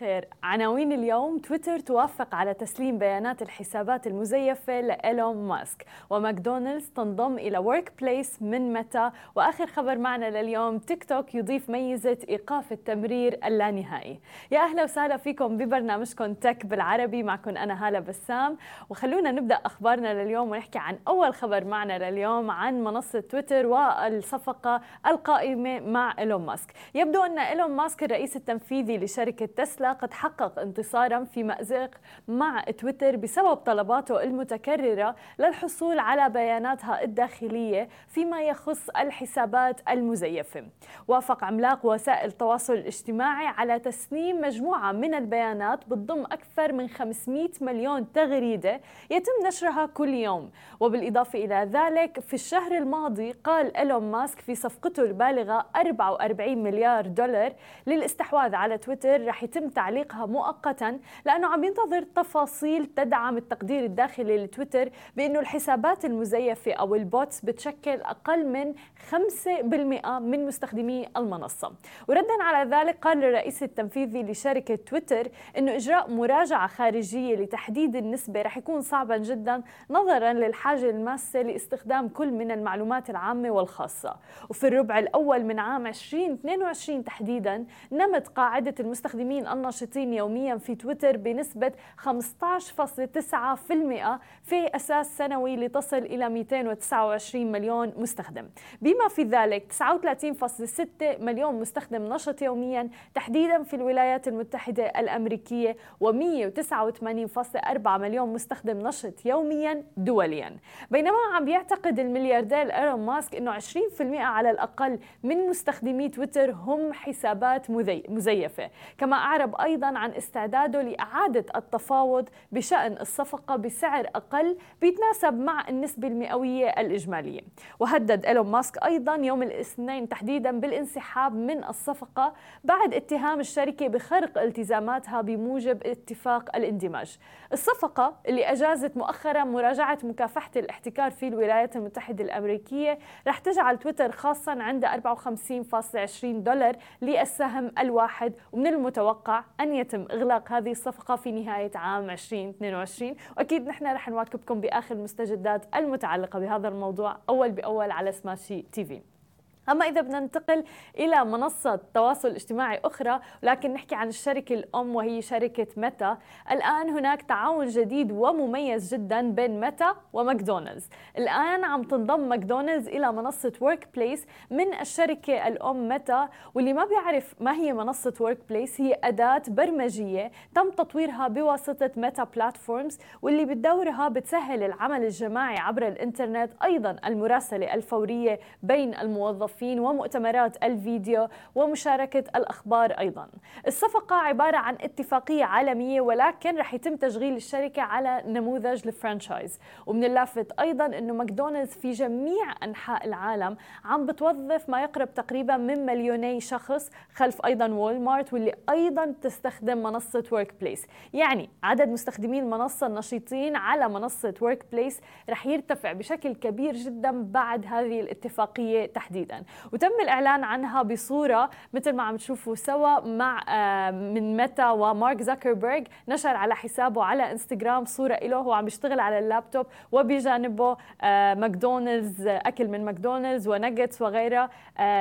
الخير. عناوين اليوم تويتر توافق على تسليم بيانات الحسابات المزيفة لإيلون ماسك وماكدونالدز تنضم إلى ورك بليس من متى. وآخر خبر معنا لليوم تيك توك يضيف ميزة إيقاف التمرير اللانهائي. يا أهلا وسهلا فيكم ببرنامجكم تك بالعربي. معكم أنا هالة بسام. وخلونا نبدأ أخبارنا لليوم ونحكي عن أول خبر معنا لليوم عن منصة تويتر والصفقة القائمة مع إيلون ماسك. يبدو أن إيلون ماسك الرئيس التنفيذي لشركة تسلا قد حقق انتصارا في مأزق مع تويتر بسبب طلباته المتكررة للحصول على بياناتها الداخلية فيما يخص الحسابات المزيفة. وافق عملاق وسائل التواصل الاجتماعي على تسليم مجموعة من البيانات بتضم أكثر من 500 مليون تغريدة يتم نشرها كل يوم. وبالإضافة إلى ذلك في الشهر الماضي قال إيلون ماسك في صفقته البالغة 44 مليار دولار للاستحواذ على تويتر رح يتم تعليقها مؤقتا لأنه عم ينتظر تفاصيل تدعم التقدير الداخلي لتويتر بأنه الحسابات المزيفة أو البوتس بتشكل أقل من 5% من مستخدمي المنصة. وردا على ذلك قال الرئيس التنفيذي لشركة تويتر أنه إجراء مراجعة خارجية لتحديد النسبة رح يكون صعبا جدا نظرا للحاجة الماسة لاستخدام كل من المعلومات العامة والخاصة. وفي الربع الأول من عام 2022 تحديدا نمت قاعدة المستخدمين الناشطين يوميا في تويتر بنسبة 15.9% في أساس سنوي لتصل إلى 229 مليون مستخدم. بما في ذلك 39.6 مليون مستخدم نشط يوميا تحديدا في الولايات المتحدة الأمريكية و189.4 مليون مستخدم نشط يوميا دوليا. بينما عم يعتقد الملياردير ايرون ماسك إنه 20% على الأقل من مستخدمي تويتر هم حسابات مزيفة. كما أعرب أيضا عن استعداده لإعادة التفاوض بشأن الصفقة بسعر أقل بيتناسب مع النسبة المئوية الإجمالية. وهدد إيلون ماسك أيضا يوم الاثنين تحديدا بالانسحاب من الصفقة بعد اتهام الشركة بخرق التزاماتها بموجب اتفاق الاندماج. الصفقة اللي أجازت مؤخرا مراجعة مكافحة الاحتكار في الولايات المتحدة الأمريكية رح تجعل تويتر خاصا عند 54.20 دولار للسهم الواحد ومن المتوقع أن يتم إغلاق هذه الصفقة في نهاية عام 2022 وأكيد نحن رح نواكبكم بآخر المستجدات المتعلقة بهذا الموضوع أول بأول على سماشي تي في. أما إذا بدنا ننتقل إلى منصة تواصل اجتماعي أخرى ولكن نحكي عن الشركة الأم وهي شركة ميتا. الآن هناك تعاون جديد ومميز جدا بين ميتا وماكدونالدز. الآن عم تنضم ماكدونالدز إلى منصة ورك بليس من الشركة الأم ميتا واللي ما بيعرف ما هي منصة ورك بليس هي أداة برمجية تم تطويرها بواسطة ميتا بلاتفورمز واللي بدورها بتسهل العمل الجماعي عبر الإنترنت أيضا المراسلة الفورية بين الموظفين. الموظفين ومؤتمرات الفيديو ومشاركة الأخبار أيضا. الصفقة عبارة عن اتفاقية عالمية ولكن رح يتم تشغيل الشركة على نموذج الفرانشايز. ومن اللافت أيضا أنه ماكدونالدز في جميع أنحاء العالم عم بتوظف ما يقرب تقريبا من مليوني شخص خلف أيضا وول مارت واللي أيضا تستخدم منصة ورك بليس يعني عدد مستخدمي المنصة النشيطين على منصة ورك بليس رح يرتفع بشكل كبير جدا بعد هذه الاتفاقية تحديدا. وتم الإعلان عنها بصورة مثل ما عم تشوفوا سوا مع من ميتا ومارك زكربرج نشر على حسابه على إنستغرام صورة له هو عم يشتغل على اللابتوب وبجانبه ماكدونالدز أكل من ماكدونالدز ونجتس وغيرها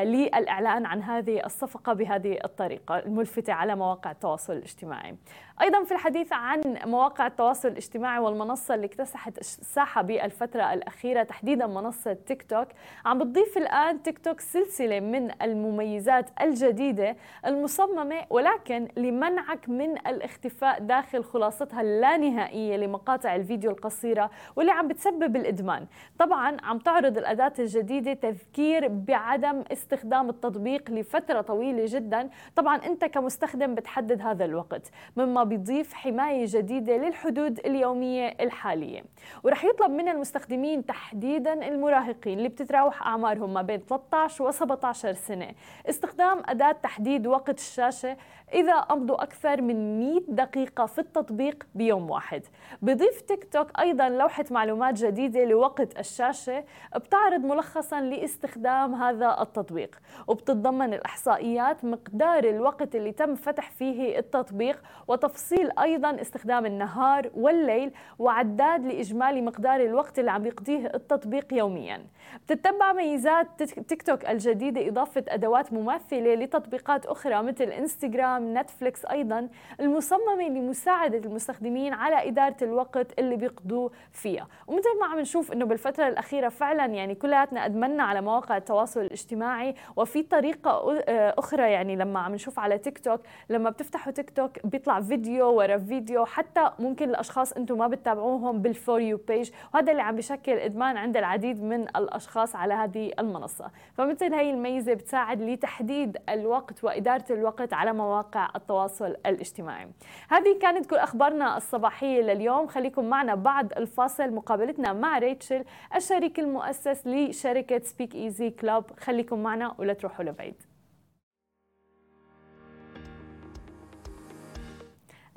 للإعلان عن هذه الصفقة بهذه الطريقة الملفتة على مواقع التواصل الاجتماعي. أيضا في الحديث عن مواقع التواصل الاجتماعي والمنصة اللي اكتسحت الساحه بالفترة الأخيرة تحديدا منصة تيك توك عم بتضيف الآن تيك توك سلسلة من المميزات الجديدة المصممة ولكن لمنعك من الاختفاء داخل خلاصتها اللانهائية لمقاطع الفيديو القصيرة واللي عم بتسبب الإدمان. طبعا عم تعرض الأداة الجديدة تذكير بعدم استخدام التطبيق لفترة طويلة جدا. طبعا أنت كمستخدم بتحدد هذا الوقت مما بيضيف حماية جديدة للحدود اليومية الحالية. ورح يطلب من المستخدمين تحديدا المراهقين اللي بتتراوح أعمارهم ما بين 13 و 17 سنة. استخدام أداة تحديد وقت الشاشة إذا أمضوا أكثر من 100 دقيقة في التطبيق بيوم واحد. بضيف تيك توك أيضا لوحة معلومات جديدة لوقت الشاشة بتعرض ملخصا لاستخدام هذا التطبيق. وبتتضمن الإحصائيات مقدار الوقت اللي تم فتح فيه التطبيق وتفصيل أيضا استخدام النهار والليل وعداد لإجمالي مقدار الوقت اللي عم يقضيه التطبيق يوميا. بتتبع ميزات تيك توك الجديدة إضافة أدوات مماثلة لتطبيقات أخرى مثل إنستغرام نتفليكس أيضا المصممة لمساعدة المستخدمين على إدارة الوقت اللي بيقضوه فيها. ومثل ما عم نشوف أنه بالفترة الأخيرة فعلا يعني كلياتنا أدمنا على مواقع التواصل الاجتماعي وفي طريقة أخرى يعني لما عم نشوف على تيك توك لما بتفتحوا تيك توك بيطلع فيديو ورا فيديو حتى ممكن الأشخاص أنتم ما بتتابعوهم بالفور يو بيج وهذا اللي عم بيشكل إدمان عند العديد من الأشخاص على هذه المنصة. فمثل هي الميزة بتساعد لتحديد الوقت وإدارة الوقت على مواقع التواصل الاجتماعي. هذه كانت كل أخبارنا الصباحية لليوم. خليكم معنا بعد الفاصل. مقابلتنا مع ريتشل الشريك المؤسس لشركة سبيك ايزي كلوب خليكم معنا ولا تروحوا لبعيد.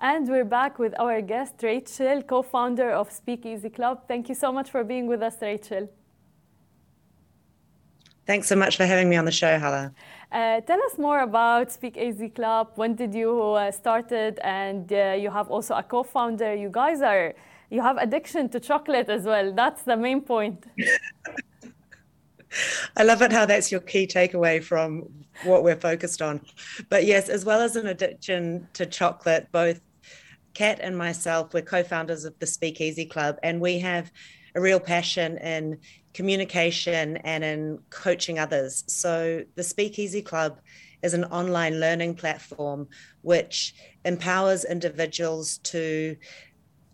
And we're back with our guest, Rachel, co founder of Speakeasy Club. Thank you so much for being with us, Rachel. Thanks so much for having me on the show, Hala. Uh, tell us more about Speakeasy Club. When did you uh, started? And uh, you have also a co-founder. You guys are you have addiction to chocolate as well. That's the main point. I love it how that's your key takeaway from what we're focused on. But yes, as well as an addiction to chocolate, both Kat and myself, we're co founders of the Speakeasy Club, and we have a real passion in communication and in coaching others. So the Speakeasy Club is an online learning platform which empowers individuals to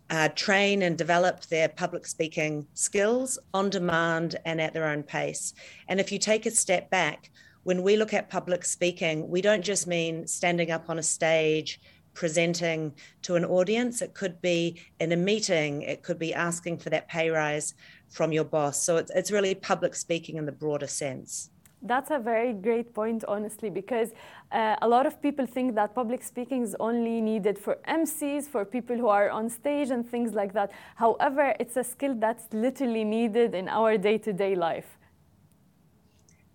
uh, train and develop their public speaking skills on demand and at their own pace. And if you take a step back, when we look at public speaking, we don't just mean standing up on a stage, presenting to an audience. It could be in a meeting, it could be asking for that pay rise from your boss. So it's, it's really public speaking in the broader sense. That's a very great point, honestly, because uh, a lot of people think that public speaking is only needed for MCs, for people who are on stage and things like that. However, it's a skill that's literally needed in our day to day life.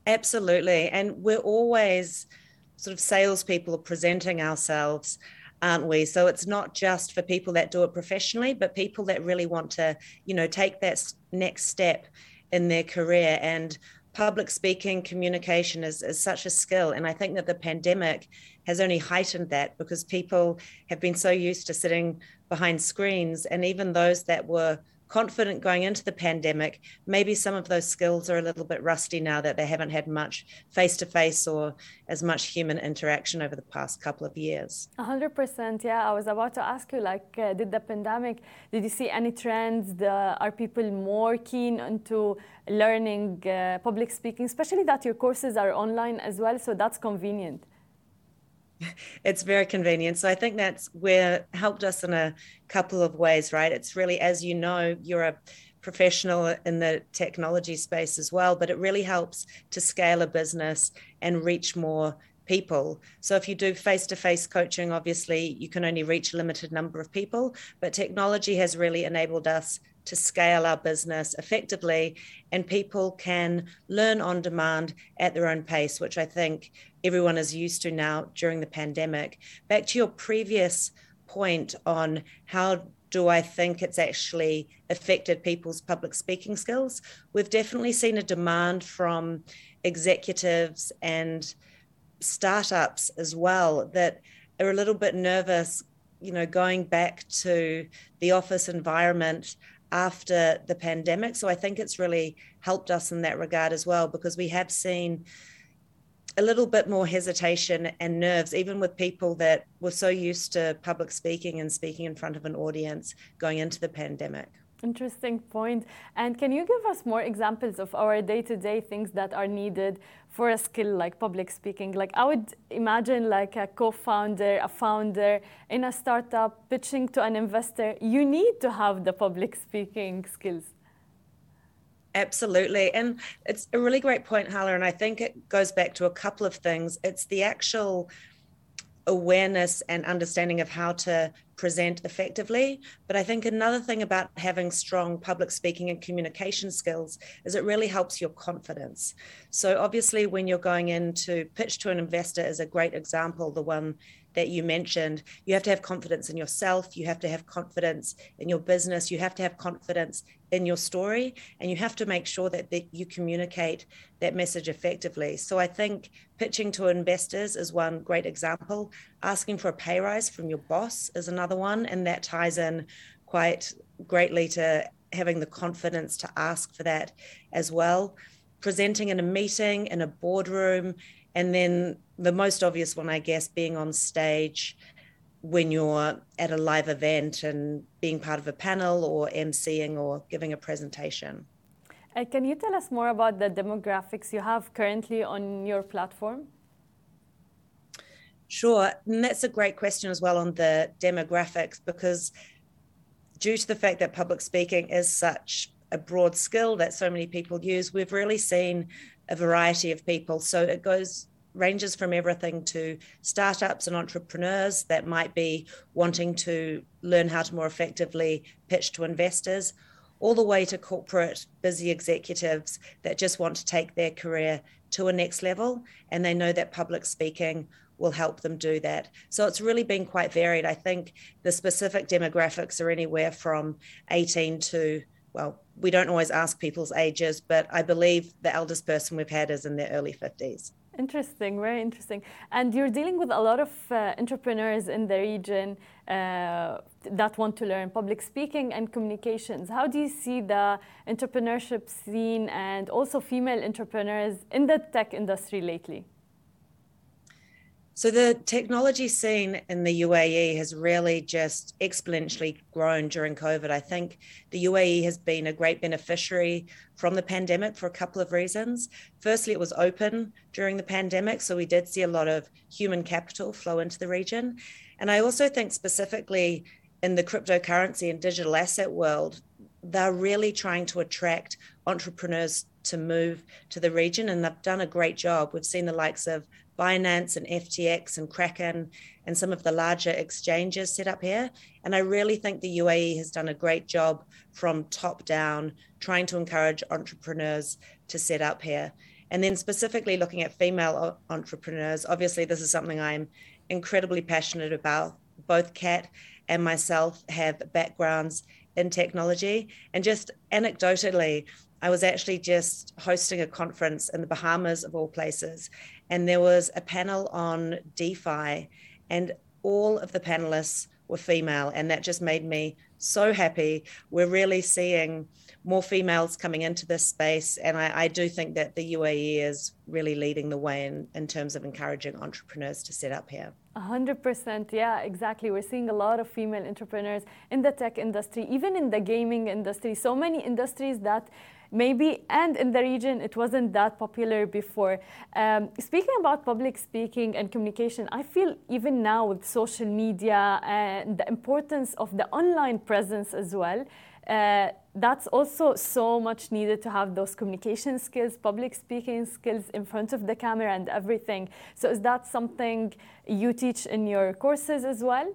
Absolutely. And we're always sort of salespeople presenting ourselves, aren't we? So it's not just for people that do it professionally, but people that really want to, you know, take that next step in their career. And public speaking communication is, is such a skill and i think that the pandemic has only heightened that because people have been so used to sitting behind screens and even those that were confident going into the pandemic maybe some of those skills are a little bit rusty now that they haven't had much face to face or as much human interaction over the past couple of years. 100% yeah. I was about to ask you like uh, did the pandemic did you see any trends the, are people more keen into learning uh, public speaking especially that your courses are online as well so that's convenient it's very convenient. So I think that's where helped us in a couple of ways, right? It's really, as you know, you're a professional in the technology space as well, but it really helps to scale a business and reach more people. So if you do face to face coaching, obviously you can only reach a limited number of people, but technology has really enabled us to scale our business effectively and people can learn on demand at their own pace, which I think everyone is used to now during the pandemic. Back to your previous point on how do I think it's actually affected people's public speaking skills? We've definitely seen a demand from executives and startups as well that are a little bit nervous, you know, going back to the office environment after the pandemic. So I think it's really helped us in that regard as well because we have seen a little bit more hesitation and nerves, even with people that were so used to public speaking and speaking in front of an audience going into the pandemic. Interesting point. And can you give us more examples of our day to day things that are needed for a skill like public speaking? Like, I would imagine, like a co founder, a founder in a startup pitching to an investor, you need to have the public speaking skills. Absolutely. And it's a really great point, Hala. And I think it goes back to a couple of things. It's the actual awareness and understanding of how to present effectively. But I think another thing about having strong public speaking and communication skills is it really helps your confidence. So, obviously, when you're going in to pitch to an investor, is a great example, the one that you mentioned, you have to have confidence in yourself, you have to have confidence in your business, you have to have confidence in your story, and you have to make sure that, that you communicate that message effectively. So I think pitching to investors is one great example. Asking for a pay rise from your boss is another one, and that ties in quite greatly to having the confidence to ask for that as well. Presenting in a meeting, in a boardroom, and then the most obvious one, I guess, being on stage when you're at a live event and being part of a panel or emceeing or giving a presentation. Uh, can you tell us more about the demographics you have currently on your platform? Sure. And that's a great question as well on the demographics because due to the fact that public speaking is such a broad skill that so many people use, we've really seen a variety of people. So it goes ranges from everything to startups and entrepreneurs that might be wanting to learn how to more effectively pitch to investors, all the way to corporate busy executives that just want to take their career to a next level and they know that public speaking will help them do that. So it's really been quite varied. I think the specific demographics are anywhere from 18 to well, we don't always ask people's ages, but I believe the eldest person we've had is in their early 50s. Interesting, very interesting. And you're dealing with a lot of uh, entrepreneurs in the region uh, that want to learn public speaking and communications. How do you see the entrepreneurship scene and also female entrepreneurs in the tech industry lately? So the technology scene in the UAE has really just exponentially grown during COVID. I think the UAE has been a great beneficiary from the pandemic for a couple of reasons. Firstly, it was open during the pandemic, so we did see a lot of human capital flow into the region. And I also think specifically in the cryptocurrency and digital asset world, they're really trying to attract entrepreneurs to move to the region and they've done a great job. We've seen the likes of Binance and FTX and Kraken and some of the larger exchanges set up here. And I really think the UAE has done a great job from top down, trying to encourage entrepreneurs to set up here. And then specifically looking at female entrepreneurs, obviously, this is something I'm incredibly passionate about. Both Kat and myself have backgrounds in technology. And just anecdotally, I was actually just hosting a conference in the Bahamas, of all places, and there was a panel on DeFi, and all of the panelists were female, and that just made me so happy. We're really seeing more females coming into this space, and I, I do think that the UAE is really leading the way in, in terms of encouraging entrepreneurs to set up here. 100%, yeah, exactly. We're seeing a lot of female entrepreneurs in the tech industry, even in the gaming industry. So many industries that maybe, and in the region, it wasn't that popular before. Um, speaking about public speaking and communication, I feel even now with social media and the importance of the online presence as well, uh, that's also so much needed to have those communication skills, public speaking skills in front of the camera and everything. So, is that something you teach in your courses as well?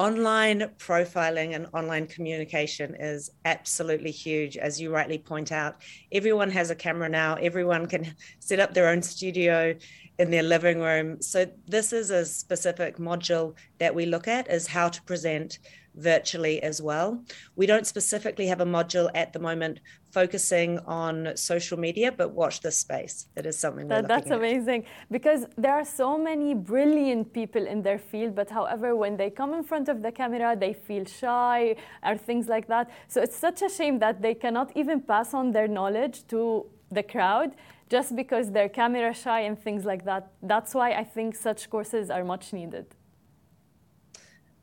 Online profiling and online communication is absolutely huge as you rightly point out. Everyone has a camera now. Everyone can set up their own studio in their living room so this is a specific module that we look at is how to present virtually as well. We don't specifically have a module at the moment focusing on social media, but watch this space. It is something that, that's amazing because there are so many brilliant people in their field, but however, when they come in front of the camera, they feel shy or things like that. So it's such a shame that they cannot even pass on their knowledge to the crowd just because they're camera shy and things like that. That's why I think such courses are much needed.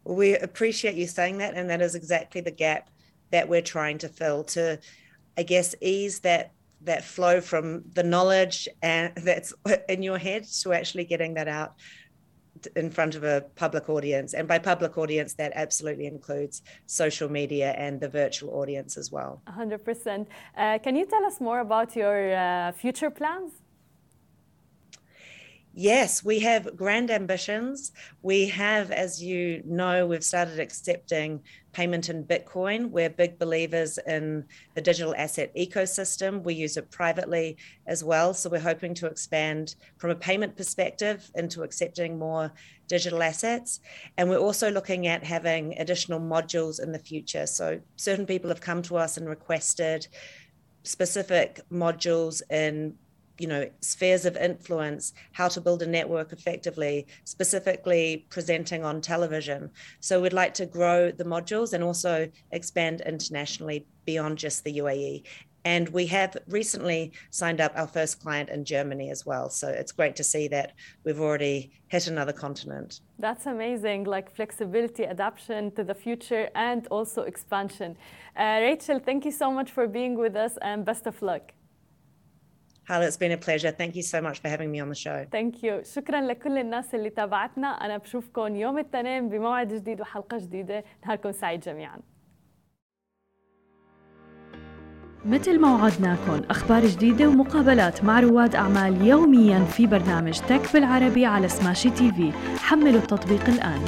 We appreciate you saying that, and that is exactly the gap that we're trying to fill to, I guess, ease that that flow from the knowledge uh, and that's in your head to actually getting that out in front of a public audience. And by public audience, that absolutely includes social media and the virtual audience as well. 100%. Uh, can you tell us more about your uh, future plans? Yes, we have grand ambitions. We have, as you know, we've started accepting payment in Bitcoin. We're big believers in the digital asset ecosystem. We use it privately as well. So we're hoping to expand from a payment perspective into accepting more digital assets. And we're also looking at having additional modules in the future. So certain people have come to us and requested specific modules in you know spheres of influence how to build a network effectively specifically presenting on television so we'd like to grow the modules and also expand internationally beyond just the UAE and we have recently signed up our first client in Germany as well. So it's great to see that we've already hit another continent. That's amazing, like flexibility, adaptation to the future, and also expansion. Uh, Rachel, thank you so much for being with us and best of luck. Hala, it's been a pleasure. Thank you so much for having me on the show. Thank you. شكرا لكل الناس اللي تابعتنا. أنا بشوفكم يوم الاثنين بموعد جديد وحلقة جديدة. نهاركم سعيد جميعاً. مثل ما وعدناكم أخبار جديدة ومقابلات مع رواد أعمال يومياً في برنامج تك بالعربي على سماشي تي في حملوا التطبيق الآن